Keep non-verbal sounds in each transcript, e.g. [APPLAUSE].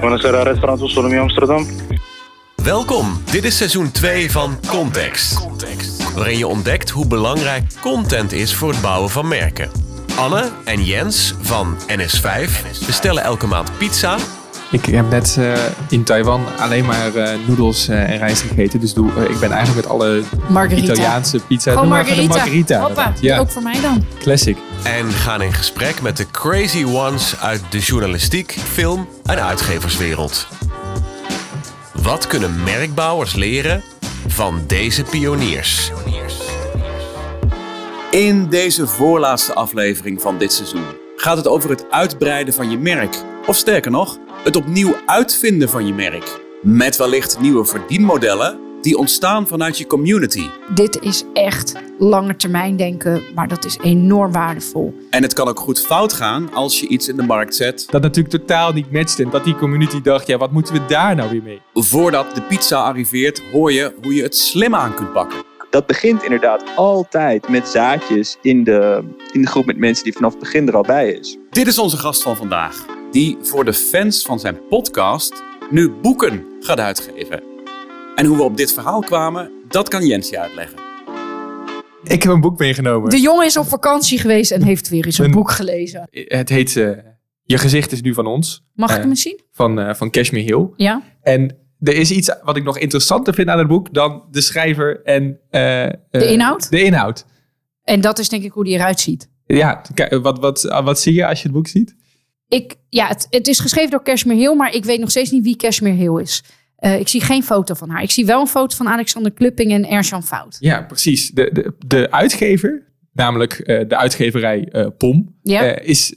Buonasera, restaurant Autonomie Amsterdam. Welkom, dit is seizoen 2 van Context. Waarin je ontdekt hoe belangrijk content is voor het bouwen van merken. Anne en Jens van NS5 bestellen elke maand pizza. Ik heb net uh, in Taiwan alleen maar uh, noedels uh, en rijst gegeten. Dus doe, ik ben eigenlijk met alle margarita. Italiaanse pizza. Gewoon doe margarita. Maar margarita Hoppa, ja. ook voor mij dan. Classic. En gaan in gesprek met de crazy ones uit de journalistiek, film en uitgeverswereld. Wat kunnen merkbouwers leren van deze pioniers? In deze voorlaatste aflevering van dit seizoen gaat het over het uitbreiden van je merk. Of sterker nog, het opnieuw uitvinden van je merk. Met wellicht nieuwe verdienmodellen die ontstaan vanuit je community. Dit is echt lange termijn denken, maar dat is enorm waardevol. En het kan ook goed fout gaan als je iets in de markt zet. Dat natuurlijk totaal niet matcht en dat die community dacht, ja wat moeten we daar nou weer mee? Voordat de pizza arriveert hoor je hoe je het slim aan kunt pakken. Dat begint inderdaad altijd met zaadjes in de, in de groep met mensen die vanaf het begin er al bij is. Dit is onze gast van vandaag, die voor de fans van zijn podcast nu boeken gaat uitgeven. En hoe we op dit verhaal kwamen, dat kan Jens je uitleggen. Ik heb een boek meegenomen. De jongen is op vakantie geweest en heeft weer eens een, een boek gelezen. Het heet uh, Je gezicht is nu van ons. Mag uh, ik hem eens zien? Van, uh, van Cashmere Hill. Ja. En er is iets wat ik nog interessanter vind aan het boek dan de schrijver en de inhoud. De inhoud. En dat is denk ik hoe die eruit ziet. Ja, wat, wat, wat zie je als je het boek ziet? Ik, ja, het, het is geschreven door Cashmere Hill, maar ik weet nog steeds niet wie Cashmere Hill is. Uh, ik zie geen foto van haar. Ik zie wel een foto van Alexander Klupping en Erjan Fout. Ja, precies. De, de, de uitgever, namelijk uh, de uitgeverij uh, POM, ja. is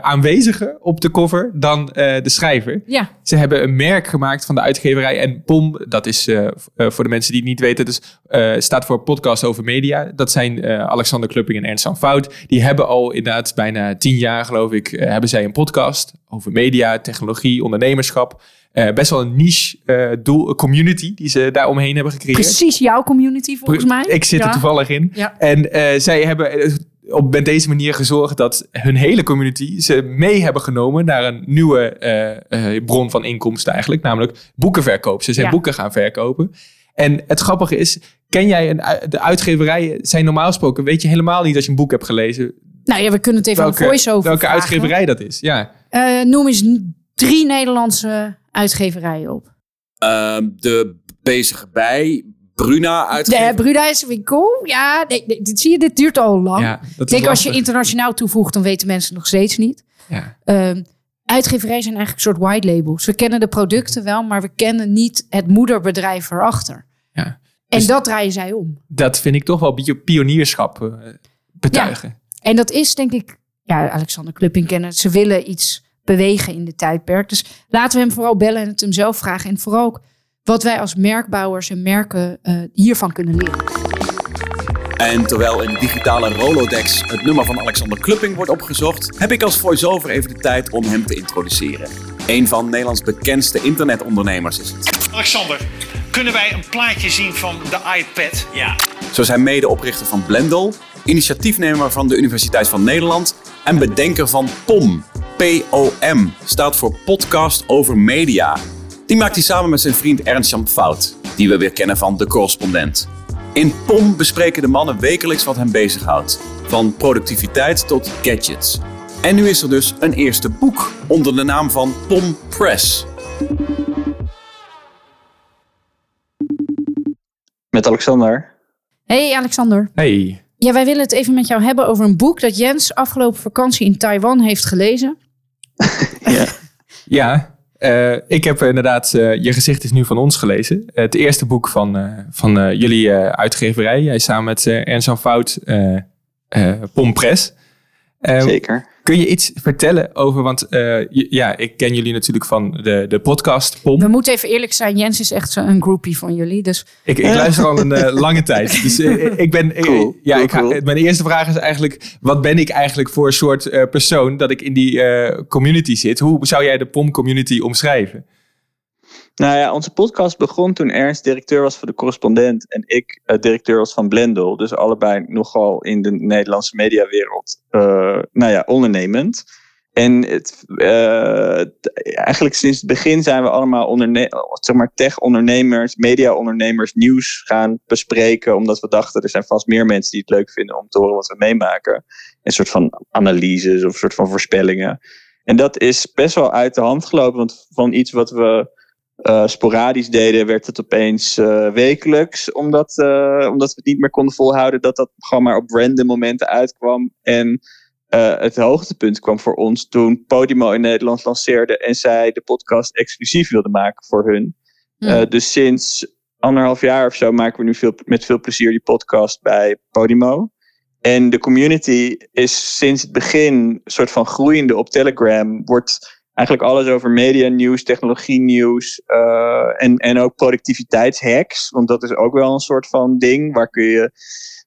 aanweziger op de cover dan de schrijver. Ja. Ze hebben een merk gemaakt van de uitgeverij. En POM, dat is voor de mensen die het niet weten, dus, staat voor Podcast over Media. Dat zijn Alexander Klupping en Ernst Fout. Die hebben al inderdaad bijna tien jaar, geloof ik, hebben zij een podcast over media, technologie, ondernemerschap. Uh, best wel een niche uh, doel, community die ze daar omheen hebben gecreëerd. Precies jouw community volgens mij. Ik zit ja. er toevallig in. Ja. En uh, zij hebben op met deze manier gezorgd dat hun hele community ze mee hebben genomen naar een nieuwe bron van inkomsten eigenlijk. Namelijk boekenverkoop. Ze zijn Ja. boeken gaan verkopen. En het grappige is, ken jij een, de uitgeverijen zijn normaal gesproken, weet je helemaal niet als je een boek hebt gelezen. Nou ja, we kunnen het even Welke, voice-over welke vragen. uitgeverij dat is. Ja. Eh, noem eens drie Nederlandse uitgeverijen op. Ehm, de bezige bij, Bruna De uitgever. Bruda is winkel. Ja, nee, nee, dit zie je, dit duurt al lang. ja, dat ik denk als je internationaal toevoegt, dan weten mensen nog steeds niet. Ja. Ehm uitgeverijen zijn eigenlijk een soort white labels. We kennen de producten wel, maar we kennen niet het moederbedrijf erachter. Ja. En Dus- dat draaien zij om. Dat vind ik toch wel pionierschap eh, betuigen. En dat is denk ik, ja, Alexander Klupping kennen. Ze willen iets bewegen in de tijdperk. Dus laten we hem vooral bellen en het hem zelf vragen. En vooral ook wat wij als merkbouwers en merken eh, hiervan kunnen leren. En terwijl in de digitale Rolodex het nummer van Alexander Klupping wordt opgezocht, heb ik als voice-over even de tijd om hem te introduceren. Een van Nederlands bekendste internetondernemers is het. Alexander, kunnen wij een plaatje zien van de iPad? Ja. Zo hij medeoprichter van Blendel, initiatiefnemer van de Universiteit van Nederland en bedenker van POM. POM staat voor Podcast over Media. Die maakt hij samen met zijn vriend Ernst-Jan Fout, die we weer kennen van De Correspondent. In POM bespreken de mannen wekelijks wat hen bezighoudt. Van productiviteit tot gadgets. En nu is er dus een eerste boek onder de naam van POM Press. Met Alexander. Hey Alexander. Hey, Ja, wij willen het even met jou hebben over een boek dat Jens afgelopen vakantie in Taiwan heeft gelezen. [LAUGHS] ja. eh, ik heb inderdaad eh, Je gezicht is nu van ons gelezen. Het eerste boek van, eh, van jullie uitgeverij. Jij samen met Ernst Jan Fout, eh eh, Pom Press. Eh, Zeker. Kun je iets vertellen over, want eh, ja, ik ken jullie natuurlijk van de, de podcast Pom. We moeten even eerlijk zijn, Jens is echt een groupie van jullie. Dus Ik, ik luister al een eh, [LAUGHS] lange tijd. Dus eh, ik ben. Cool, ja, cool, ik ga, cool. mijn eerste vraag is eigenlijk: wat ben ik eigenlijk voor een soort eh, persoon dat ik in die eh, community zit? Hoe zou jij de POM-community omschrijven? Nou ja, onze podcast begon toen Ernst directeur was voor de correspondent en ik eh, directeur was van Blendel. Dus allebei nogal in de Nederlandse mediawereld, eh nou ja, ondernemend. En het, uh, eigenlijk sinds het begin zijn we allemaal zeg maar tech-ondernemers, media-ondernemers nieuws gaan bespreken. Omdat we dachten, er zijn vast meer mensen die het leuk vinden om te horen wat we meemaken. Een soort van analyses of een soort van voorspellingen. En dat is best wel uit de hand gelopen. Want van iets wat we uh, sporadisch deden, werd het opeens uh, wekelijks. Omdat, omdat we het niet meer konden volhouden dat dat gewoon maar op random momenten uitkwam. En het hoogtepunt kwam voor ons toen Podimo in Nederland lanceerde en zij de podcast exclusief wilden maken voor hun. Uh, dus sinds anderhalf jaar of zo maken we nu veel, met veel plezier die podcast bij Podimo. En de community is sinds het begin een soort van groeiende op Telegram. Wordt eigenlijk alles over media nieuws, technologie nieuws uh, en, en ook productiviteitshacks. Want dat is ook wel een soort van ding. Waar kun je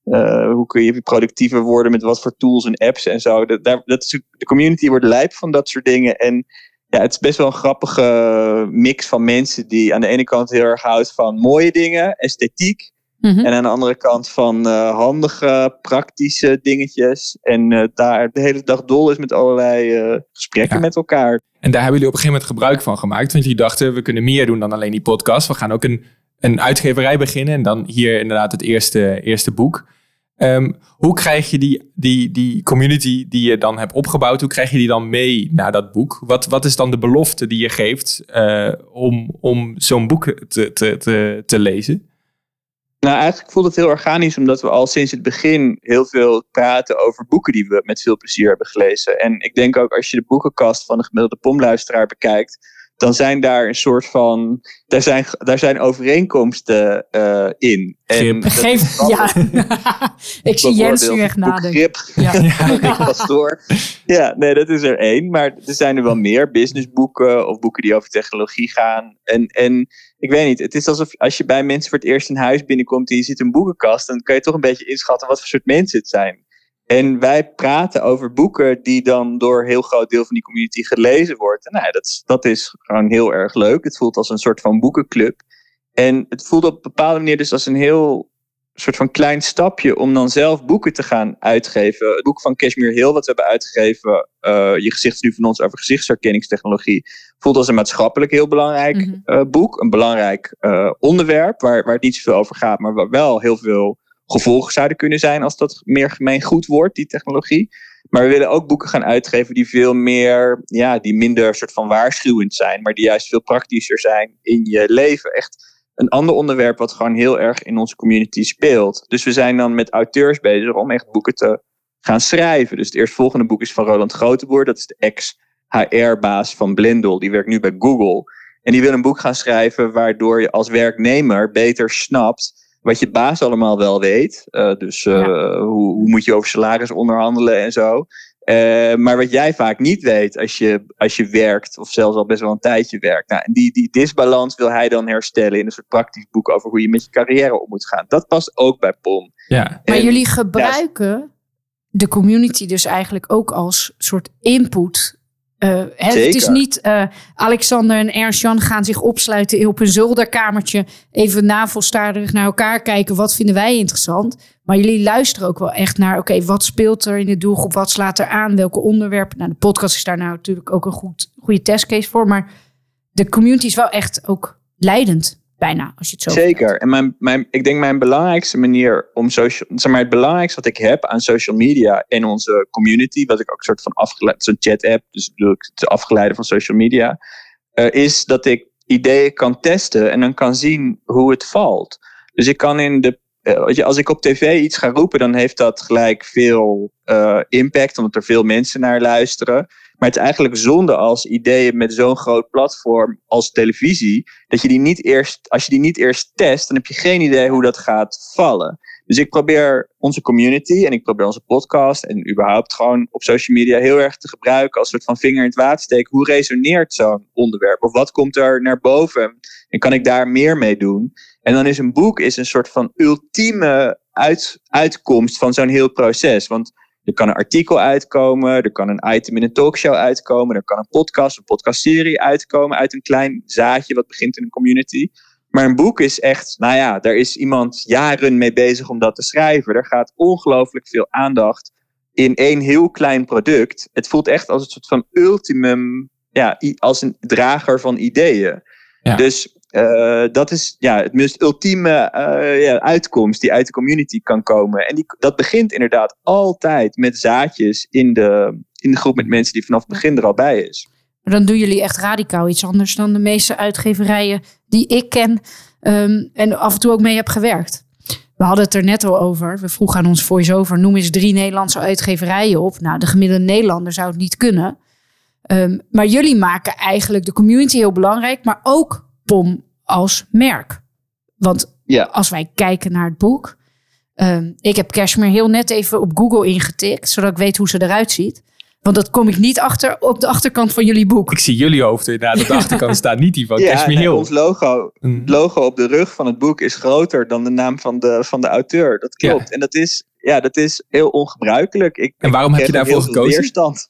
uh, hoe kun je productiever worden met wat voor tools en apps en zo. Dat, daar, dat is, de community wordt lijp van dat soort dingen. En ja, het is best wel een grappige mix van mensen die aan de ene kant heel erg houdt van mooie dingen, esthetiek. Mm -hmm. En aan de andere kant van uh, handige, praktische dingetjes. En uh, daar de hele dag dol is met allerlei uh, gesprekken ja. met elkaar. En daar hebben jullie op een gegeven moment gebruik van gemaakt. Want jullie dachten, we kunnen meer doen dan alleen die podcast. We gaan ook een, een uitgeverij beginnen. En dan hier inderdaad het eerste, eerste boek. Um, hoe krijg je die, die, die community die je dan hebt opgebouwd, hoe krijg je die dan mee naar dat boek? Wat, wat is dan de belofte die je geeft uh, om, om zo'n boek te, te, te, te lezen? Nou, eigenlijk voelt het heel organisch, omdat we al sinds het begin heel veel praten over boeken die we met veel plezier hebben gelezen. En ik denk ook als je de boekenkast van de gemiddelde pomluisteraar bekijkt, dan zijn daar een soort van. Daar zijn, daar zijn overeenkomsten uh, in. En Geef, [LAUGHS] [LAUGHS] ja. ik zie Jens nu echt nadenken. Ja. ja. pastoor. ja, nee, dat is er één. Maar er zijn er wel meer businessboeken of boeken die over technologie gaan. En, en ik weet niet, het is alsof als je bij mensen voor het eerst een huis binnenkomt en je ziet een boekenkast, dan kan je toch een beetje inschatten wat voor soort mensen het zijn. En wij praten over boeken die dan door een heel groot deel van die community gelezen wordt. En nou, dat, is, dat is gewoon heel erg leuk. Het voelt als een soort van boekenclub. En het voelt op een bepaalde manier dus als een heel soort van klein stapje om dan zelf boeken te gaan uitgeven. Het boek van Cashmere Hill, wat we hebben uitgegeven, uh, Je gezicht is nu van ons over gezichtsherkenningstechnologie, voelt als een maatschappelijk heel belangrijk mm -hmm. uh, boek. Een belangrijk uh, onderwerp waar, waar het niet zoveel over gaat, maar waar wel heel veel gevolgen zouden kunnen zijn als dat meer gemeen goed wordt, die technologie. Maar we willen ook boeken gaan uitgeven die veel meer, ja, die minder soort van waarschuwend zijn, maar die juist veel praktischer zijn in je leven. Echt een ander onderwerp wat gewoon heel erg in onze community speelt. Dus we zijn dan met auteurs bezig om echt boeken te gaan schrijven. Dus het eerstvolgende boek is van Roland Groteboer. Dat is de ex-HR-baas van Blendel. Die werkt nu bij Google. En die wil een boek gaan schrijven waardoor je als werknemer beter snapt wat je baas allemaal wel weet. Uh, dus uh, ja. hoe, hoe, moet je over salaris onderhandelen en zo. Uh, maar wat jij vaak niet weet als je, als je werkt, of zelfs al best wel een tijdje werkt. Nou, en die, die disbalans wil hij dan herstellen in een soort praktisch boek over hoe je met je carrière om moet gaan. Dat past ook bij POM. Ja. Maar jullie gebruiken ja, de community dus eigenlijk ook als soort input uh, het is niet uh, Alexander en Ernst-Jan gaan zich opsluiten op een zolderkamertje. Even navelstaardig naar elkaar kijken. Wat vinden wij interessant? Maar jullie luisteren ook wel echt naar... oké, okay, wat speelt er in de doelgroep? Wat slaat er aan? Welke onderwerpen? Nou, de podcast is daar nou natuurlijk ook een goed, goede testcase voor. Maar de community is wel echt ook leidend bijna, als je het zo Zeker. En mijn, mijn, ik denk mijn belangrijkste manier om social... Zeg maar, het belangrijkste wat ik heb aan social media en onze community... wat ik ook een soort van afgeleid... Zo'n chat-app, dus bedoel ik het afgeleide van social media... Uh, is dat ik ideeën kan testen en dan kan zien hoe het valt. Dus ik kan in de... Uh, als ik op tv iets ga roepen, dan heeft dat gelijk veel uh, impact... omdat er veel mensen naar luisteren... Maar het is eigenlijk zonde als ideeën met zo'n groot platform als televisie, dat je die niet eerst, als je die niet eerst test, dan heb je geen idee hoe dat gaat vallen. Dus ik probeer onze community en ik probeer onze podcast en überhaupt gewoon op social media heel erg te gebruiken als soort van vinger in het water steken. Hoe resoneert zo'n onderwerp? Of wat komt er naar boven? En kan ik daar meer mee doen? En dan is een boek is een soort van ultieme uit, uitkomst van zo'n heel proces. Want er kan een artikel uitkomen, er kan een item in een talkshow uitkomen, er kan een podcast, een podcastserie uitkomen uit een klein zaadje wat begint in een community. Maar een boek is echt, nou ja, daar is iemand jaren mee bezig om dat te schrijven. Er gaat ongelooflijk veel aandacht in één heel klein product. Het voelt echt als een soort van ultimum, ja, als een drager van ideeën. Ja. Dus eh, dat is ja, het meest ultieme eh, ja, uitkomst die uit de community kan komen. En die, dat begint inderdaad altijd met zaadjes in de, in de groep met mensen die vanaf het begin er al bij is. Dan doen jullie echt radicaal iets anders dan de meeste uitgeverijen die ik ken ehm, en af en toe ook mee heb gewerkt. We hadden het er net al over. We vroegen aan ons voice-over, noem eens drie Nederlandse uitgeverijen op. Nou, de gemiddelde Nederlander zou het niet kunnen. Ehm, maar jullie maken eigenlijk de community heel belangrijk, maar ook POM als merk. Want Ja. als wij kijken naar het boek. ehm, ik heb Cashmere heel net even op Google ingetikt, zodat ik weet hoe ze eruit ziet. Want dat kom ik niet achter op de achterkant van jullie boek. Ik zie jullie hoofd inderdaad op de achterkant staan. Niet die van [LAUGHS] Ja, Cashmere nee, Hill. ons logo, Mm. het logo op de rug van het boek is groter dan de naam van de, van de auteur. Dat klopt. En dat is, ja, dat is heel ongebruikelijk. Ik, En waarom ik heb je daarvoor gekozen? Weerstand.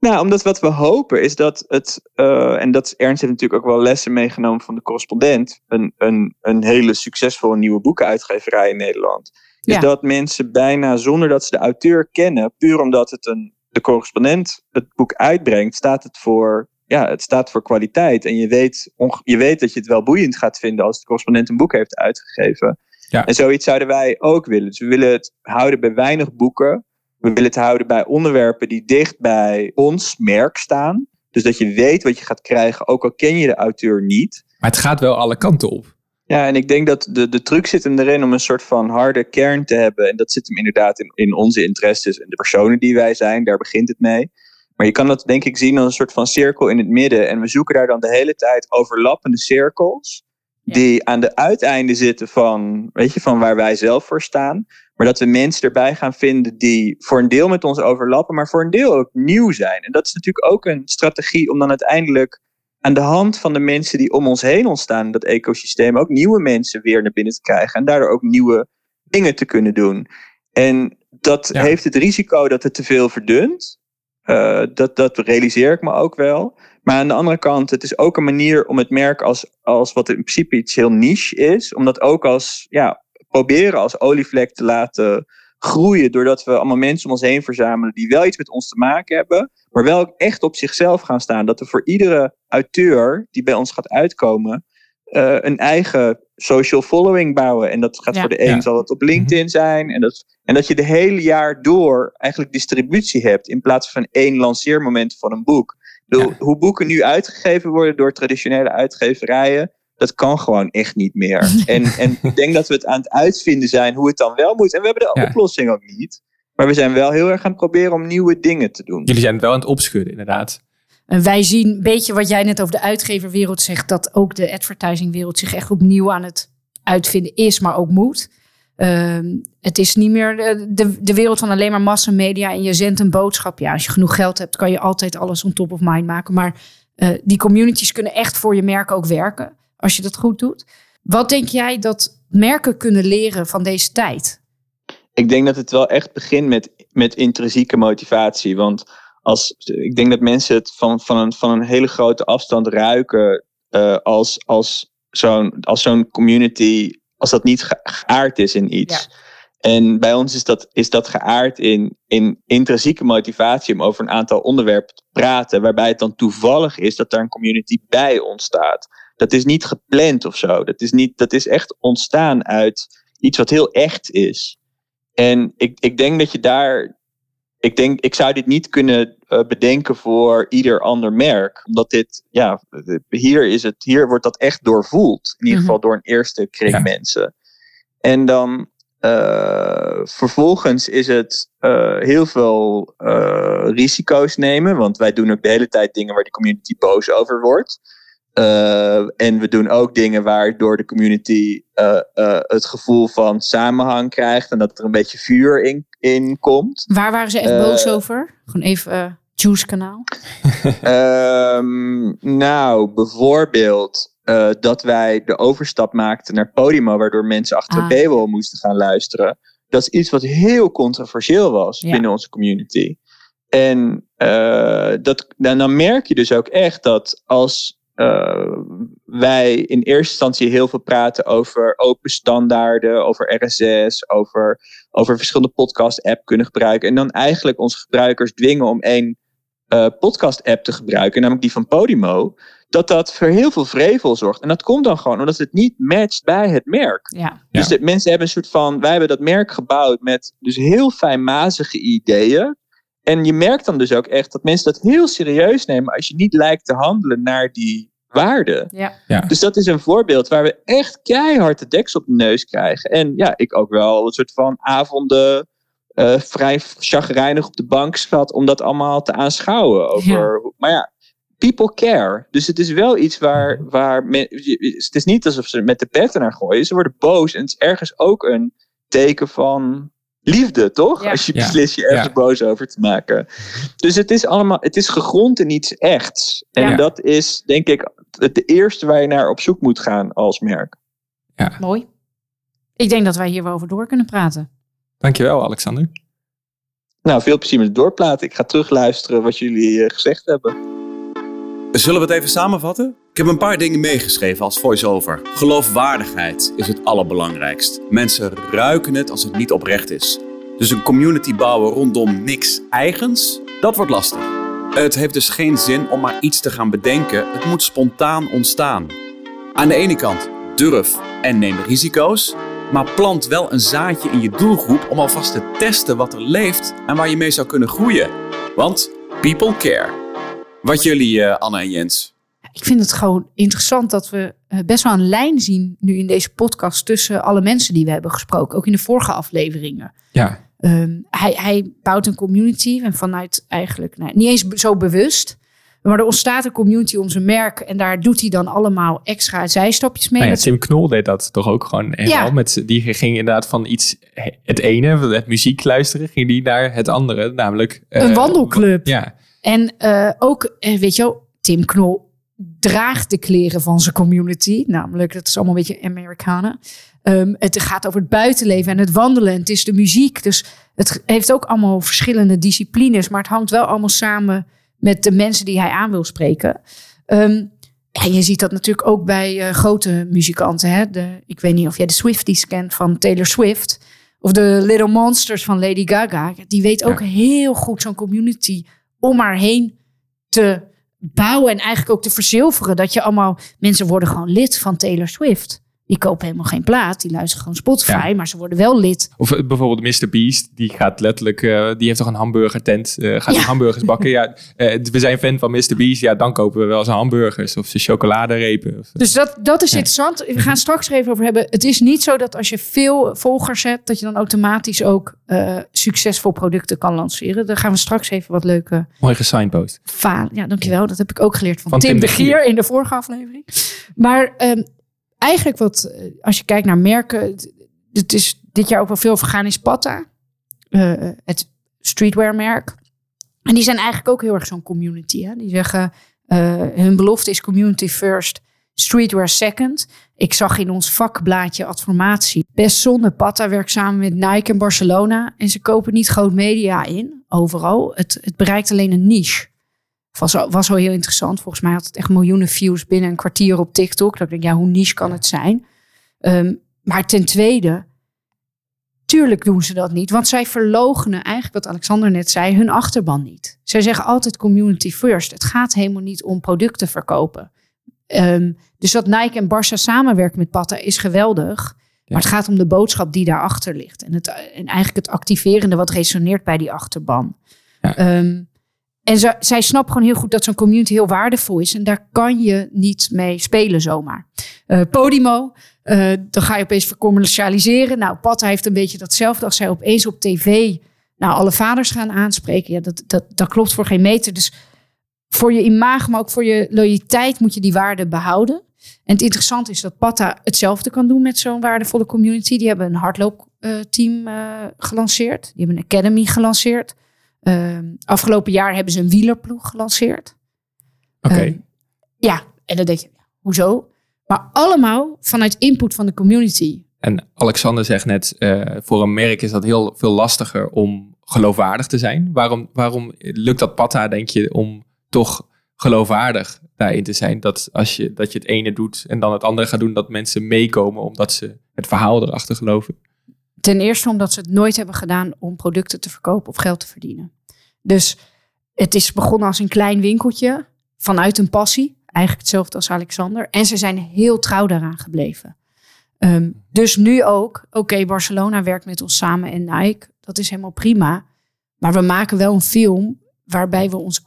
Nou, omdat wat we hopen is dat het, eh, en dat is- Ernst heeft natuurlijk ook wel lessen meegenomen van de correspondent, een, een, een hele succesvolle nieuwe boekenuitgeverij in Nederland. Is Ja. dat mensen bijna zonder dat ze de auteur kennen, puur omdat het een, de correspondent het boek uitbrengt, staat het voor, ja, het staat voor kwaliteit. En je weet, je weet dat je het wel boeiend gaat vinden als de correspondent een boek heeft uitgegeven. Ja. En zoiets zouden wij ook willen. Dus we willen het houden bij weinig boeken. We willen het houden bij onderwerpen die dicht bij ons merk staan. Dus dat je weet wat je gaat krijgen, ook al ken je de auteur niet. Maar het gaat wel alle kanten op. Ja, en ik denk dat de, de truc zit hem erin om een soort van harde kern te hebben. En dat zit hem inderdaad in, in onze interesses en de personen die wij zijn. Daar begint het mee. Maar je kan dat denk ik zien als een soort van cirkel in het midden. En we zoeken daar dan de hele tijd overlappende cirkels. Ja. Die aan de uiteinden zitten van, weet je, van waar wij zelf voor staan. Maar dat we mensen erbij gaan vinden die voor een deel met ons overlappen, maar voor een deel ook nieuw zijn. En dat is natuurlijk ook een strategie om dan uiteindelijk aan de hand van de mensen die om ons heen ontstaan dat ecosysteem ook nieuwe mensen weer naar binnen te krijgen. En daardoor ook nieuwe dingen te kunnen doen. En dat Ja. heeft het risico dat het te veel verdunt. Eh, dat, dat realiseer ik me ook wel. Maar aan de andere kant, het is ook een manier om het merk als, als wat in principe iets heel niche is, om dat ook als, ja, proberen als olievlek te laten groeien. Doordat we allemaal mensen om ons heen verzamelen die wel iets met ons te maken hebben, maar wel echt op zichzelf gaan staan. Dat we voor iedere auteur die bij ons gaat uitkomen, eh, een eigen social following bouwen. En dat gaat Ja. voor de een Ja. zal het op LinkedIn zijn. En dat, en dat je de hele jaar door eigenlijk distributie hebt in plaats van één lanceermoment van een boek. Ja. Hoe boeken nu uitgegeven worden door traditionele uitgeverijen, dat kan gewoon echt niet meer. [LAUGHS] En, en ik denk dat we het aan het uitvinden zijn hoe het dan wel moet. En we hebben de Ja. oplossing ook niet. Maar we zijn wel heel erg aan het proberen om nieuwe dingen te doen. Jullie zijn het wel aan het opschudden, inderdaad. En wij zien een beetje wat jij net over de uitgeverwereld zegt, dat ook de advertisingwereld zich echt opnieuw aan het uitvinden is, maar ook moet. Ehm, het is niet meer de, de, de wereld van alleen maar massamedia en je zendt een boodschap. Ja, als je genoeg geld hebt, kan je altijd alles on top of mind maken. Maar eh, die communities kunnen echt voor je merk ook werken, als je dat goed doet. Wat denk jij dat merken kunnen leren van deze tijd? ik denk dat het wel echt begint met, met intrinsieke motivatie. Want als, ik denk dat mensen het van, van, een, van een hele grote afstand ruiken eh, als, als zo'n als zo'n community, als dat niet ge- geaard is in iets. En bij ons is dat, is dat geaard in, in intrinsieke motivatie om over een aantal onderwerpen te praten, waarbij het dan toevallig is dat daar een community bij ontstaat. Dat is niet gepland of zo. Dat is, niet, dat is echt ontstaan uit iets wat heel echt is. En ik, ik denk dat je daar. Ik denk, ik zou dit niet kunnen eh, bedenken voor ieder ander merk. Omdat dit, ja, hier, is het, hier wordt dat echt doorvoeld. In ieder Mhm. geval door een eerste kring Ja. mensen. En dan eh, vervolgens is het eh, heel veel risico's nemen. Want wij doen ook de hele tijd dingen waar die community boos over wordt. Eh, en we doen ook dingen waardoor de community eh, eh, het gevoel van samenhang krijgt en dat er een beetje vuur in, in komt. Waar waren ze echt boos over? Gewoon even Juice kanaal. [LAUGHS] Ehm, nou, bijvoorbeeld dat wij de overstap maakten naar Podimo, waardoor mensen achter Ah. de paywall moesten gaan luisteren. Dat is iets wat heel controversieel was Ja. binnen onze community. En dat, dan, dan merk je dus ook echt dat als, eh, wij in eerste instantie heel veel praten over open standaarden, over RSS, over, over verschillende podcast-app kunnen gebruiken. En dan eigenlijk onze gebruikers dwingen om één uh, podcast-app te gebruiken, namelijk die van Podimo. Dat dat voor heel veel vrevel zorgt. En dat komt dan gewoon omdat het niet matcht bij het merk. Ja. Dus de, mensen hebben een soort van. Wij hebben dat merk gebouwd met dus heel fijnmazige ideeën. En je merkt dan dus ook echt dat mensen dat heel serieus nemen als je niet lijkt te handelen naar die waarden. Ja. Ja. Dus dat is een voorbeeld waar we echt keihard de deks op de neus krijgen. En ja, ik ook wel een soort van avonden uh, vrij chagrijnig op de bank zat om dat allemaal te aanschouwen. Over, ja. Maar ja, people care. Dus het is wel iets waar, waar men, het is niet alsof ze met de petten naar gooien. Ze worden boos en het is ergens ook een teken van liefde, toch? Ja. Als je Ja. beslist je ergens Ja. boos over te maken. Dus het is allemaal, het is gegrond in iets echts. En Ja. dat is, denk ik, het de eerste waar je naar op zoek moet gaan als merk. Mooi. Ik denk dat wij hier wel over door kunnen praten. Dankjewel, Alexander. Nou, veel plezier met het doorplaten. Ik ga terugluisteren wat jullie eh, gezegd hebben. Zullen we het even samenvatten? Ik heb een paar dingen meegeschreven als voice-over. Geloofwaardigheid is het allerbelangrijkst. Mensen ruiken het als het niet oprecht is. Dus een community bouwen rondom niks eigens, dat wordt lastig. Het heeft dus geen zin om maar iets te gaan bedenken. Het moet spontaan ontstaan. Aan de ene kant durf en neem risico's, maar plant wel een zaadje in je doelgroep om alvast te testen wat er leeft en waar je mee zou kunnen groeien. Want people care. Wat jullie, eh, Anne en Jens? Ik vind het gewoon interessant dat we eh, best wel een lijn zien nu in deze podcast tussen alle mensen die we hebben gesproken. Ook in de vorige afleveringen. Ja, Ehm, hij, hij bouwt een community en vanuit eigenlijk nou, niet eens zo bewust. Maar er ontstaat een community om zijn merk en daar doet hij dan allemaal extra zijstapjes mee. nou ja, Tim Knol deed dat toch ook gewoon helemaal. Ja. Met, die ging inderdaad van iets, het ene, het muziek luisteren, ging die naar het andere. Namelijk... eh, Een wandelclub. Ja, En eh, ook, eh, weet je wel, Tim Knol draagt de kleren van zijn community. Namelijk, dat is allemaal een beetje Amerikanen. Ehm, het gaat over het buitenleven en het wandelen. En het is de muziek. Dus het heeft ook allemaal verschillende disciplines. Maar het hangt wel allemaal samen met de mensen die hij aan wil spreken. Ehm, en je ziet dat natuurlijk ook bij eh, grote muzikanten. Hè? De, ik weet niet of jij de Swifties kent van Taylor Swift. Of de Little Monsters van Lady Gaga. Die weet ook heel goed zo'n community om haar heen te bouwen. En eigenlijk ook te verzilveren. Dat je allemaal... Mensen worden gewoon lid van Taylor Swift. Die kopen helemaal geen plaat. Die luisteren gewoon Spotify. Ja. Maar ze worden wel lid. Of eh, bijvoorbeeld Mr. Beast, die gaat letterlijk, eh, die heeft toch een hamburgertent, eh gaat Ja. hamburgers bakken. Ja, we zijn fan van Mr. Beast, ja, dan kopen we wel zijn hamburgers of zijn chocoladerepen. Of, Dus dat, dat is interessant. We gaan straks er even over hebben. Het is niet zo dat als je veel volgers hebt, dat je dan automatisch ook succesvol producten kan lanceren. Daar gaan we straks even wat leuke mooi gesignpost. Ja, dankjewel. Dat heb ik ook geleerd van, Van Tim, Tim de Gier. in de vorige aflevering. Maar ehm, eigenlijk wat, eh, als je kijkt naar merken, het- is dit jaar ook wel veel vergaan is Patta. eh, het streetwear merk. En die zijn eigenlijk ook heel erg zo'n community. Hè? Die zeggen, eh, hun belofte is community first, streetwear second. Ik zag in ons vakblaadje Adformatie best zonde. Patta werkt samen met Nike en Barcelona. En ze kopen niet groot media in, overal. Het, het bereikt alleen een niche. Was, al- was wel heel interessant. Volgens mij had het echt miljoenen views binnen een kwartier op TikTok. Dat ik denk, ja, hoe niche kan het zijn? Ehm, maar ten tweede, tuurlijk doen ze dat niet. Want zij verlogenen eigenlijk, wat Alexander net zei, hun achterban niet. Zij zeggen altijd community first. Het gaat helemaal niet om producten verkopen. Ehm, dus dat Nike en Barça samenwerken met Patta is geweldig. Maar het gaat om de boodschap die daarachter ligt. En, het, en eigenlijk het activerende wat resoneert bij die achterban. Ja. Ehm, en zij snapt gewoon heel goed dat zo'n community heel waardevol is. En daar kan je niet mee spelen zomaar. Eh, Podimo, eh, dan ga je opeens vercommercialiseren. Nou, Patta heeft een beetje datzelfde. Als zij opeens op tv nou, alle vaders gaan aanspreken. Ja, dat, dat, dat klopt voor geen meter. Dus voor je imago, maar ook voor je loyaliteit moet je die waarde behouden. En het interessante is dat Patta hetzelfde kan doen met zo'n waardevolle community. Die hebben een hardloopteam eh gelanceerd. Die hebben een academy gelanceerd. Ehm, afgelopen jaar hebben ze een wielerploeg gelanceerd. Oké, Ehm, ja, en dan denk je, hoezo? Maar allemaal vanuit input van de community. en Alexander zegt net, eh, voor een merk is dat heel veel lastiger om geloofwaardig te zijn. Waarom, waarom lukt dat Patta, denk je, om toch geloofwaardig daarin te zijn. Dat als je, dat je het ene doet en dan het andere gaat doen, dat mensen meekomen omdat ze het verhaal erachter geloven. Ten eerste omdat ze het nooit hebben gedaan om producten te verkopen of geld te verdienen. Dus het is begonnen als een klein winkeltje vanuit een passie. Eigenlijk hetzelfde als Alexander. En ze zijn heel trouw daaraan gebleven. Ehm, dus nu ook, oké, Barcelona werkt met ons samen en Nike. Dat is helemaal prima. Maar we maken wel een film waarbij we onze,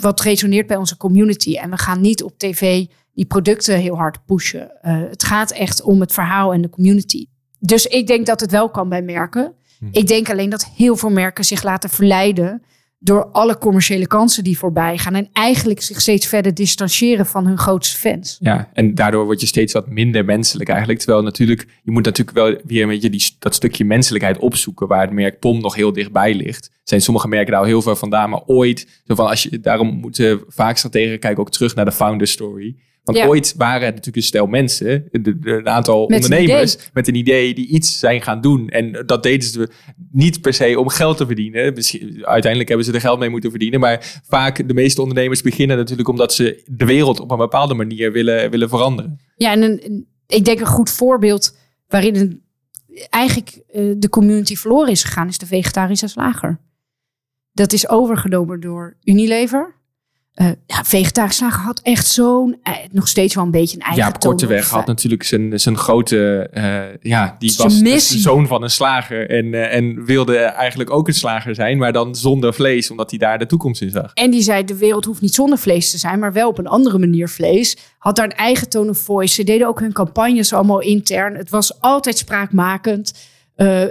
wat resoneert bij onze community. En we gaan niet op tv die producten heel hard pushen. Eh, het gaat echt om het verhaal en de community. Dus ik denk dat het wel kan bij merken. Ik denk alleen dat heel veel merken zich laten verleiden door alle commerciële kansen die voorbij gaan. En eigenlijk zich steeds verder distancieren van hun grootste fans. Ja, en daardoor word je steeds wat minder menselijk eigenlijk. Terwijl natuurlijk, je moet natuurlijk wel weer een beetje die, dat stukje menselijkheid opzoeken waar het merk POM nog heel dichtbij ligt. Zijn sommige merken daar al heel veel vandaan, maar ooit, zo van als je, daarom moeten we vaak strategen kijken ook terug naar de founder story. Want Ja. ooit waren het natuurlijk een stel mensen, een aantal Met ondernemers met een idee die iets zijn gaan doen. En dat deden ze niet per se om geld te verdienen. Uiteindelijk hebben ze er geld mee moeten verdienen. Maar vaak de meeste ondernemers beginnen natuurlijk omdat ze de wereld op een bepaalde manier willen, willen veranderen. Ja, en een, ik denk een goed voorbeeld waarin een, eigenlijk eh, de community verloren is gegaan, is de vegetarische slager. Dat is overgenomen door Unilever. Eh ja, vegetarische slager had echt zo'n, eh, nog steeds wel een beetje een eigen Jaap Korteweg had natuurlijk zijn, zijn grote... eh, ja, die was de zoon van een slager. En, en wilde eigenlijk ook een slager zijn. Maar dan zonder vlees, omdat hij daar de toekomst in zag. En die zei, de wereld hoeft niet zonder vlees te zijn, maar wel op een andere manier vlees. Had daar een eigen tone of voice. Ze deden ook hun campagnes allemaal intern. Het was altijd spraakmakend.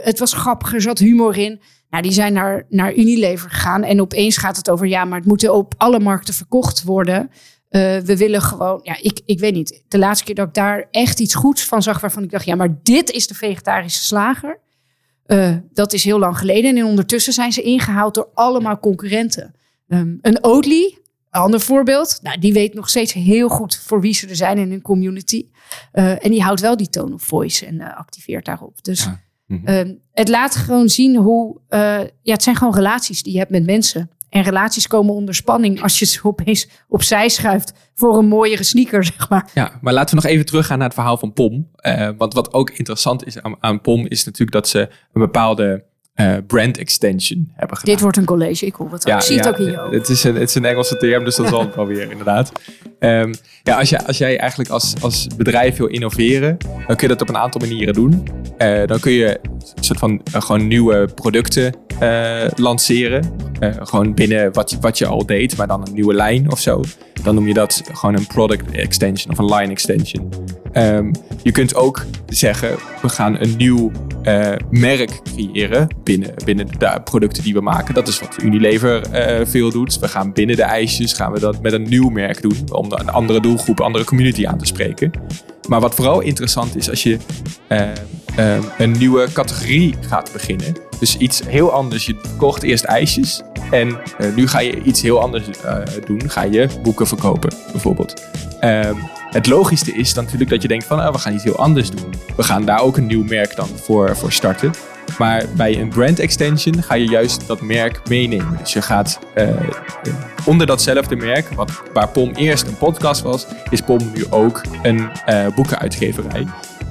Het was grappig, er zat humor in. Nou, die zijn naar, naar Unilever gegaan. En opeens gaat het over, ja, maar het moet op alle markten verkocht worden. Eh, we willen gewoon, ja, ik, ik weet niet. De laatste keer dat ik daar echt iets goeds van zag, waarvan ik dacht, ja, maar dit is de vegetarische slager. Eh, dat is heel lang geleden. En ondertussen zijn ze ingehaald door allemaal concurrenten. Ehm, een Oatly, een ander voorbeeld. Nou, die weet nog steeds heel goed voor wie ze er zijn in hun community. Eh, en die houdt wel die tone of voice en activeert daarop. Dus. Mhm. ehm, het laat gewoon zien hoe... eh, ja, het zijn gewoon relaties die je hebt met mensen. En relaties komen onder spanning als je ze opeens opzij schuift voor een mooiere sneaker, [LAUGHS] zeg maar. Ja, maar laten we nog even teruggaan naar het verhaal van POM. Eh, want wat ook interessant is aan, aan POM is natuurlijk dat ze een bepaalde eh, brand extension hebben gedaan. Dit wordt een college, ik hoor het ook. ik zie het ook in je ogen. Het is, een, het is een Engelse term, dus dat zal het wel weer inderdaad. Ehm, ja, als, je, als jij eigenlijk als, als bedrijf wil innoveren, dan kun je dat op een aantal manieren doen. Eh, dan kun je een soort van eh, gewoon nieuwe producten lanceren. Gewoon binnen wat je, wat je al deed, maar dan een nieuwe lijn of zo. Dan noem je dat gewoon een product extension of een line extension. Ehm, je kunt ook zeggen, we gaan een nieuw eh, merk creëren binnen, binnen de producten die we maken. Dat is wat Unilever eh, veel doet. We gaan binnen de ijsjes gaan we dat met een nieuw merk doen. Om een andere doelgroep, een andere community aan te spreken. Maar wat vooral interessant is als je eh, een nieuwe categorie gaat beginnen. Dus iets heel anders. Je kocht eerst ijsjes. En nu ga je iets heel anders doen. Ga je boeken verkopen, bijvoorbeeld. Het logischste is dan natuurlijk dat je denkt van ah, we gaan iets heel anders doen. We gaan daar ook een nieuw merk dan voor, voor starten. Maar bij een brand extension ga je juist dat merk meenemen. Dus je gaat eh, onder datzelfde merk, wat, waar POM eerst een podcast was, is POM nu ook een eh, boekenuitgeverij.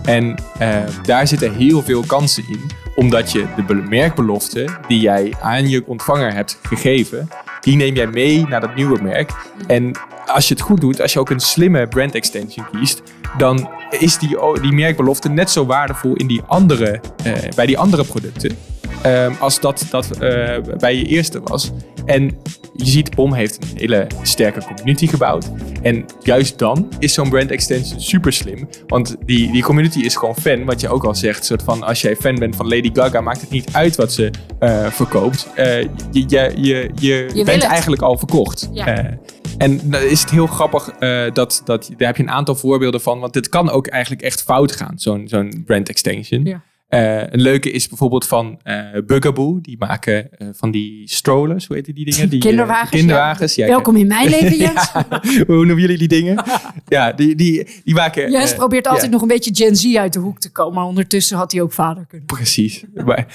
En eh, daar zitten heel veel kansen in, omdat je de be- merkbelofte die jij aan je ontvanger hebt gegeven, die neem jij mee naar dat nieuwe merk. En als je het goed doet, als je ook een slimme brand extension kiest, dan is die, die merkbelofte net zo waardevol in die andere, eh, bij die andere producten. ehm, als dat, dat eh, bij je eerste was. En je ziet, POM heeft een hele sterke community gebouwd. En juist dan is zo'n brand extension super slim. Want die, die community is gewoon fan. Wat je ook al zegt, soort van als jij fan bent van Lady Gaga, maakt het niet uit wat ze eh, verkoopt. Eh, je, je, je, bent eigenlijk al verkocht. Ja. Eh, en dan is het heel grappig dat, dat daar heb je een aantal voorbeelden van. Want dit kan ook eigenlijk echt fout gaan, zo'n zo'n brand extension. Ja. Eh, een leuke is bijvoorbeeld van eh Bugaboo. Die maken eh, van die strollers, hoe heet die dingen? [LAUGHS] Die, Kinderwagens, kinderwagens. Ja, Welkom in mijn [LAUGHS] leven, Jens. Ja, [LAUGHS] hoe noemen jullie die dingen? ja, die, die, die maken... Jens probeert altijd nog een beetje Gen Z uit de hoek te komen. Maar ondertussen had hij ook vader kunnen. Precies. Maar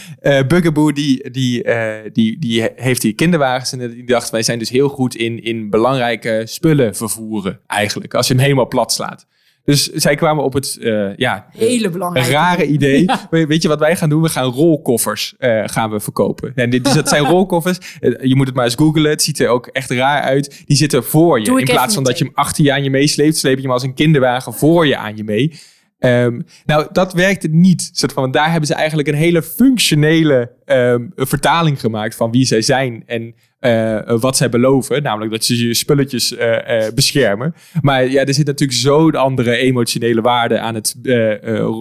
Bugaboo die, die, die, die he- heeft die kinderwagens en die dacht wij zijn dus heel goed in, in belangrijke spullen vervoeren eigenlijk. Als je hem helemaal plat slaat. Dus zij kwamen op het eh, ja, Hele een belangrijk. rare idee. We- Weet je wat wij gaan doen? We gaan rolkoffers eh, gaan we verkopen. En dit, dus dat zijn [LAUGHS] rolkoffers. Eh, Je moet het maar eens googlen. Het ziet er ook echt raar uit. Die zitten voor je. Doe In plaats van dat je hem achter je aan je meesleept, sleep je hem als een kinderwagen voor je aan je mee. Ehm, nou, dat werkte niet. Soort van, daar hebben ze eigenlijk een hele functionele ehm, vertaling gemaakt van wie zij zijn en eh, wat zij beloven. Namelijk dat ze je spulletjes eh, eh, beschermen. Maar ja, er zit natuurlijk zo'n andere emotionele waarde aan het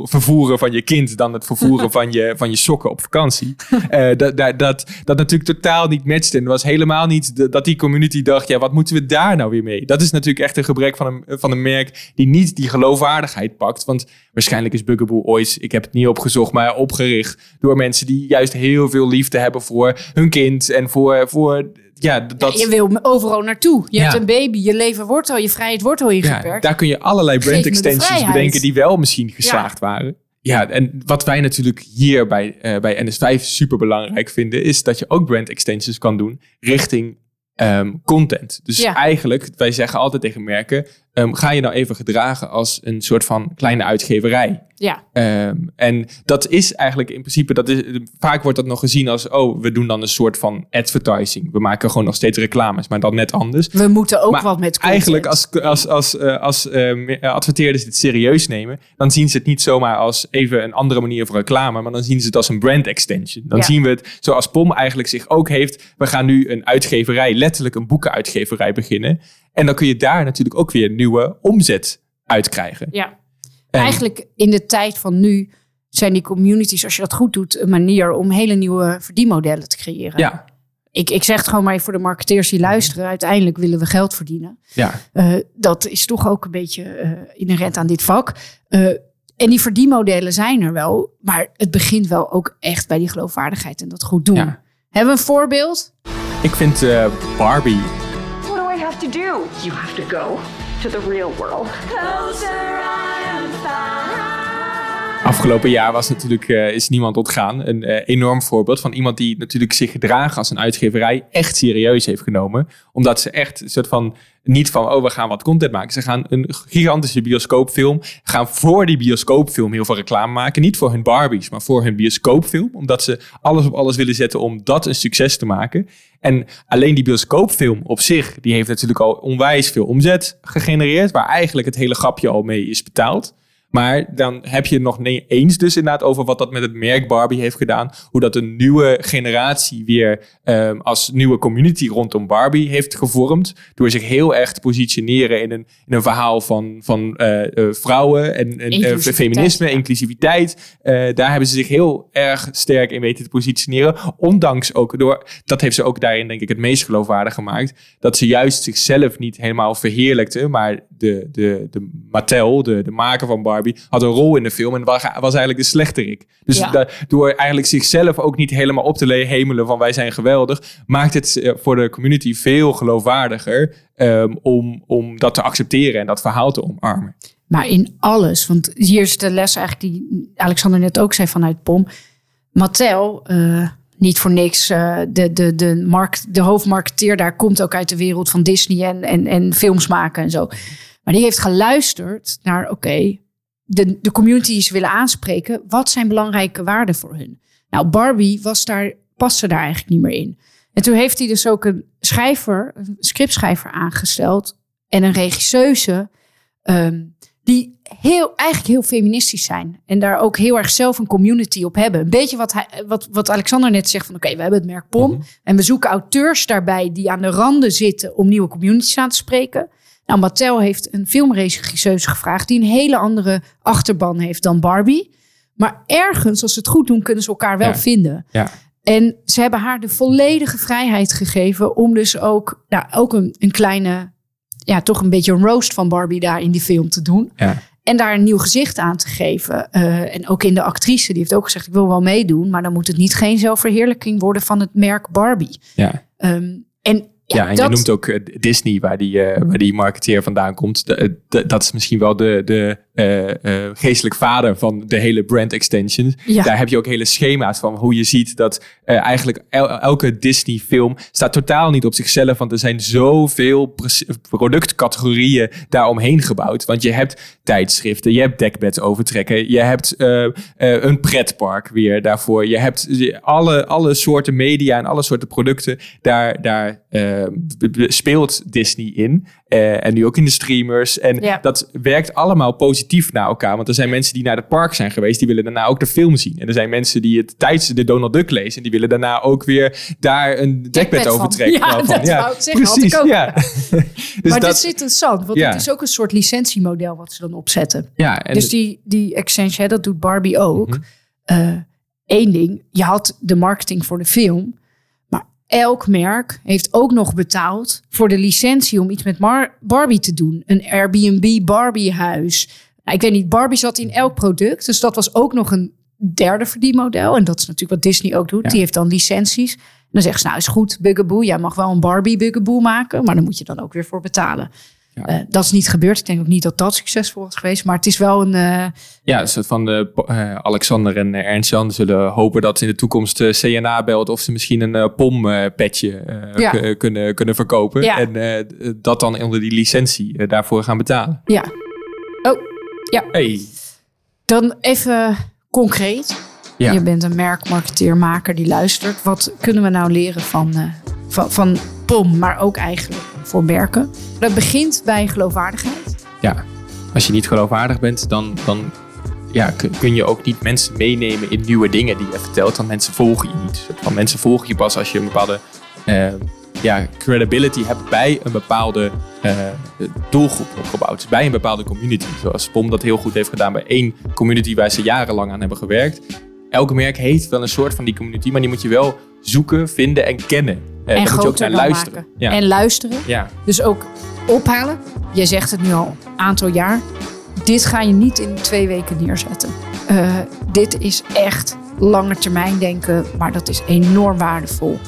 vervoeren van je kind dan het vervoeren [LAUGHS] van je, van je sokken op vakantie. Dat, dat, dat, dat natuurlijk totaal niet matchte. En was helemaal niet de- dat die community dacht, ja, wat moeten we daar nou weer mee? Dat is natuurlijk echt een gebrek van een, van een merk die niet die geloofwaardigheid pakt. Want waarschijnlijk is Bugaboo ooit, ik heb het niet opgezocht, maar opgericht door mensen die juist heel veel liefde hebben voor hun kind en voor, voor ja, dat... Je wil overal naartoe. Je Ja. hebt een baby, je leven wordt al, je vrijheid wordt al Ja, ingeperkt. daar kun je allerlei brand extensions bedenken die wel misschien geslaagd waren. Ja, en wat wij natuurlijk hier bij, eh, bij NS5 super belangrijk vinden, is dat je ook brand extensions kan doen richting ehm, content. Dus Ja. eigenlijk, wij zeggen altijd tegen merken, ehm, ga je nou even gedragen als een soort van kleine uitgeverij. ja. Ehm, en dat is eigenlijk in principe, dat is, vaak wordt dat nog gezien als, oh, we doen dan een soort van advertising. We maken gewoon nog steeds reclames, maar dan net anders. We moeten ook Maar wat met content. Eigenlijk, als, als, als, eh, als eh, me- eh, adverteerders dit serieus nemen, dan zien ze het niet zomaar als even een andere manier voor reclame, maar dan zien ze het als een brand extension. Dan Ja. zien we het zoals POM eigenlijk zich ook heeft. We gaan nu een uitgeverij, letterlijk een boekenuitgeverij beginnen. En dan kun je daar natuurlijk ook weer nieuwe omzet uitkrijgen. Ja. En- Eigenlijk in de tijd van nu zijn die communities, als je dat goed doet, een manier om hele nieuwe verdienmodellen te creëren. Ja, Ik, ik zeg het gewoon maar even voor de marketeers die luisteren. Uiteindelijk willen we geld verdienen. ja. Eh, dat is toch ook een beetje eh, inherent aan dit vak. Eh, en die verdienmodellen zijn er wel. Maar het begint wel ook echt bij die geloofwaardigheid en dat goed doen. Ja. Hebben we een voorbeeld? Ik vind Barbie to do? You have to go to the real world. Afgelopen jaar was natuurlijk, eh, is niemand ontgaan. Een eh, enorm voorbeeld van iemand die natuurlijk zich gedragen als een uitgeverij echt serieus heeft genomen. Omdat ze echt een soort van, niet van, oh we gaan wat content maken. Ze gaan een gigantische bioscoopfilm, gaan voor die bioscoopfilm heel veel reclame maken. Niet voor hun Barbies, maar voor hun bioscoopfilm. Omdat ze alles op alles willen zetten om dat een succes te maken. En alleen die bioscoopfilm op zich, die heeft natuurlijk al onwijs veel omzet gegenereerd. Waar eigenlijk het hele grapje al mee is betaald. Maar dan heb je het nog niet eens dus inderdaad over wat dat met het merk Barbie heeft gedaan. Hoe dat een nieuwe generatie weer ehm, als nieuwe community rondom Barbie heeft gevormd. Door zich heel erg te positioneren in een, in een verhaal van, van eh, eh, vrouwen en, en eh, Inclusiviteit, feminisme, ja. inclusiviteit. Daar hebben ze zich heel erg sterk in weten te positioneren. Ondanks ook door, dat heeft ze ook daarin denk ik het meest geloofwaardig gemaakt. Dat ze juist zichzelf niet helemaal verheerlijkte. Maar de, de, de Mattel, de, de maker van Barbie, had een rol in de film en was, eigenlijk de slechterik. Dus Ja. da- door eigenlijk zichzelf ook niet helemaal op te le- hemelen van wij zijn geweldig, maakt het eh, voor de community veel geloofwaardiger ehm, om, om dat te accepteren en dat verhaal te omarmen. Maar in alles. Want hier is de les eigenlijk die Alexander net ook zei vanuit POM. Mattel, eh, niet voor niks, eh, de, de, de, markt, de hoofdmarketeer daar komt ook uit de wereld van Disney en, en, en films maken en zo. Maar die heeft geluisterd naar, oké, de, de community die ze willen aanspreken. Wat zijn belangrijke waarden voor hun? Nou, Barbie was daar, paste daar eigenlijk niet meer in. En toen heeft hij dus ook een schrijver, een scriptschrijver aangesteld en een regisseuse ehm, die heel, eigenlijk heel feministisch zijn. En daar ook heel erg zelf een community op hebben. Een beetje wat, hij, wat, wat Alexander net zegt van... oké, we hebben het merk POM. En we zoeken auteurs daarbij die aan de randen zitten... om nieuwe communities aan te spreken. Nou, Mattel heeft een filmregisseuse gevraagd... die een hele andere achterban heeft dan Barbie. Maar ergens, als ze het goed doen, kunnen ze elkaar wel Ja. vinden. Ja. En ze hebben haar de volledige vrijheid gegeven... om dus ook, nou, ook een, een kleine... ja, toch een beetje een roast van Barbie daar in die film te doen. Ja. en daar een nieuw gezicht aan te geven. Eh, en ook in de actrice, die heeft ook gezegd: ik wil wel meedoen, maar dan moet het niet geen zelfverheerlijking worden van het merk Barbie. Ja. Ehm, en ja, Ja, en dat, je noemt ook eh, Disney, waar die, eh, waar die marketeer vandaan komt. Eh, dat is misschien wel de, de eh, eh, geestelijk vader van de hele brand extension. Ja. Daar heb je ook hele schema's van hoe je ziet dat eh, eigenlijk el- elke Disney film staat totaal niet op zichzelf. Want er zijn zoveel productcategorieën daaromheen gebouwd. Want je hebt tijdschriften, je hebt dekbeds overtrekken, je hebt een pretpark weer daarvoor. Je hebt alle, alle soorten media en alle soorten producten. Daar, daar eh, speelt Disney in. Eh, en nu ook in de streamers. En Ja. dat werkt allemaal positief naar elkaar. Want er zijn mensen die naar het park zijn geweest, die willen daarna ook de film zien. En er zijn mensen die het tijdens de Donald Duck lezen, en die willen daarna ook weer daar een dekbed over trekken. Ja, van, dat wou ik zeggen, had precies. ik. Ja. [LAUGHS] dus maar dat, dit is interessant, want Ja. het is ook een soort licentiemodel wat ze dan opzetten. ja, en dus die, die hè, dat doet Barbie ook. Mhm. Eén ding, je had de marketing voor de film. Elk merk heeft ook nog betaald voor de licentie om iets met Mar- Barbie te doen. Een Airbnb Barbie huis. Nou, ik weet niet, Barbie zat in elk product. Dus dat was ook nog een derde verdienmodel. En dat is natuurlijk wat Disney ook doet. Ja. Die heeft dan licenties. En dan zeggen ze, nou is goed, Bugaboo. Jij mag wel een Barbie Bugaboo maken. Maar dan moet je dan ook weer voor betalen. Ja. Eh, dat is niet gebeurd. Ik denk ook niet dat dat succesvol is geweest. Maar het is wel een... eh, Ja, dus van de, eh, Alexander en eh, Ernst-Jan zullen hopen dat ze in de toekomst CNA belt of ze misschien een POM-petje Ja. kunnen, kunnen verkopen. Ja. En dat dan onder die licentie daarvoor gaan betalen. ja. Oh, Hey. Dan even concreet. Ja. Je bent een merkmarketeermaker die luistert. Wat kunnen we nou leren van, van, van POM, maar ook eigenlijk voor merken? Dat begint bij geloofwaardigheid. ja, als je niet geloofwaardig bent, dan, dan ja, kun, je ook niet mensen meenemen in nieuwe dingen die je vertelt. Want mensen volgen je niet. Van mensen volgen je pas als je een bepaalde eh, ja, credibility hebt bij een bepaalde eh, doelgroep opgebouwd. Dus bij een bepaalde community. Zoals POM dat heel goed heeft gedaan bij één community waar ze jarenlang aan hebben gewerkt. Elke merk heeft wel een soort van die community, maar die moet je wel zoeken, vinden en kennen. Eh, en moet je ook naar luisteren. Ja. En luisteren. ja. Dus ook ophalen. Je zegt het nu al een aantal jaar. Dit ga je niet in twee weken neerzetten. Eh, dit is echt lange termijn denken, maar dat is enorm waardevol.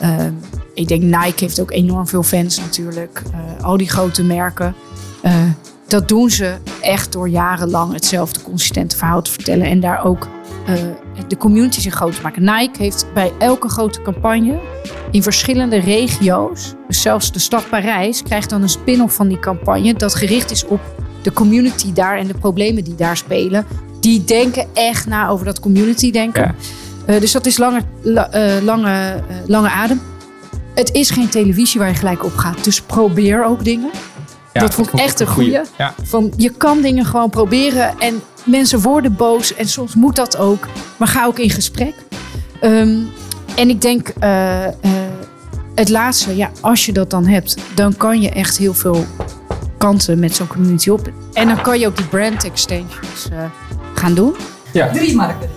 Eh, ik denk Nike heeft ook enorm veel fans natuurlijk. Al die grote merken. Dat doen ze echt door jarenlang hetzelfde consistente verhaal te vertellen. En daar ook eh, de community zich groot te maken. Nike heeft bij elke grote campagne in verschillende regio's, dus zelfs de stad Parijs, krijgt dan een spin-off van die campagne dat gericht is op de community daar en de problemen die daar spelen. Die denken echt na over dat community denken. Ja. Eh, dus dat is lange, la- eh, lange, lange adem. Het is geen televisie waar je gelijk op gaat. Dus probeer ook dingen. Ja, dat vond ik echt een goeie. Ja. Van, je kan dingen gewoon proberen en mensen worden boos en soms moet dat ook. Maar ga ook in gesprek. Ehm, en ik denk eh, eh, het laatste, ja, als je dat dan hebt, dan kan je echt heel veel kanten met zo'n community op. En dan kan je ook die brand extensions eh, gaan doen. Drie marken.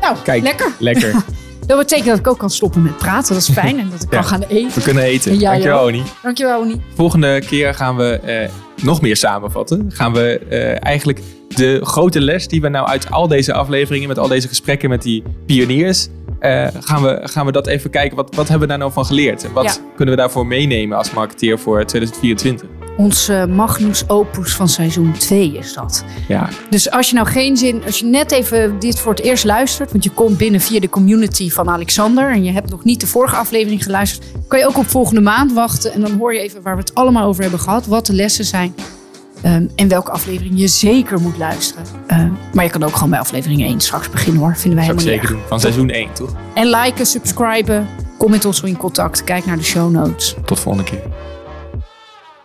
Nou, Kijk, lekker. Lekker. [LAUGHS] Dat betekent dat ik ook kan stoppen met praten. Dat is fijn. En dat ik [LAUGHS] Ja. kan gaan eten. We kunnen eten. Ja, Dankjewel. Oni. Dankjewel, Oni. Volgende keer gaan we eh, nog meer samenvatten. Gaan we eh, eigenlijk de grote les die we nou uit al deze afleveringen, met al deze gesprekken met die pioniers, eh, gaan, we, gaan we dat even kijken. Wat, wat hebben we daar nou van geleerd? En wat Ja. kunnen we daarvoor meenemen als marketeer voor 2024? Ons magnus opus van seizoen 2 is dat. Ja, Dus als je nou geen zin, als je net even dit voor het eerst luistert, want je komt binnen via de community van Alexander en je hebt nog niet de vorige aflevering geluisterd, kan je ook op volgende maand wachten en dan hoor je even waar we het allemaal over hebben gehad, wat de lessen zijn ehm, en welke aflevering je zeker moet luisteren. Ehm, maar je kan ook gewoon bij aflevering 1 straks beginnen hoor, vinden wij zou ik zeker doen. Van seizoen 1, toch? En liken, subscriben, kom met ons in contact, kijk naar de show notes. Tot volgende keer.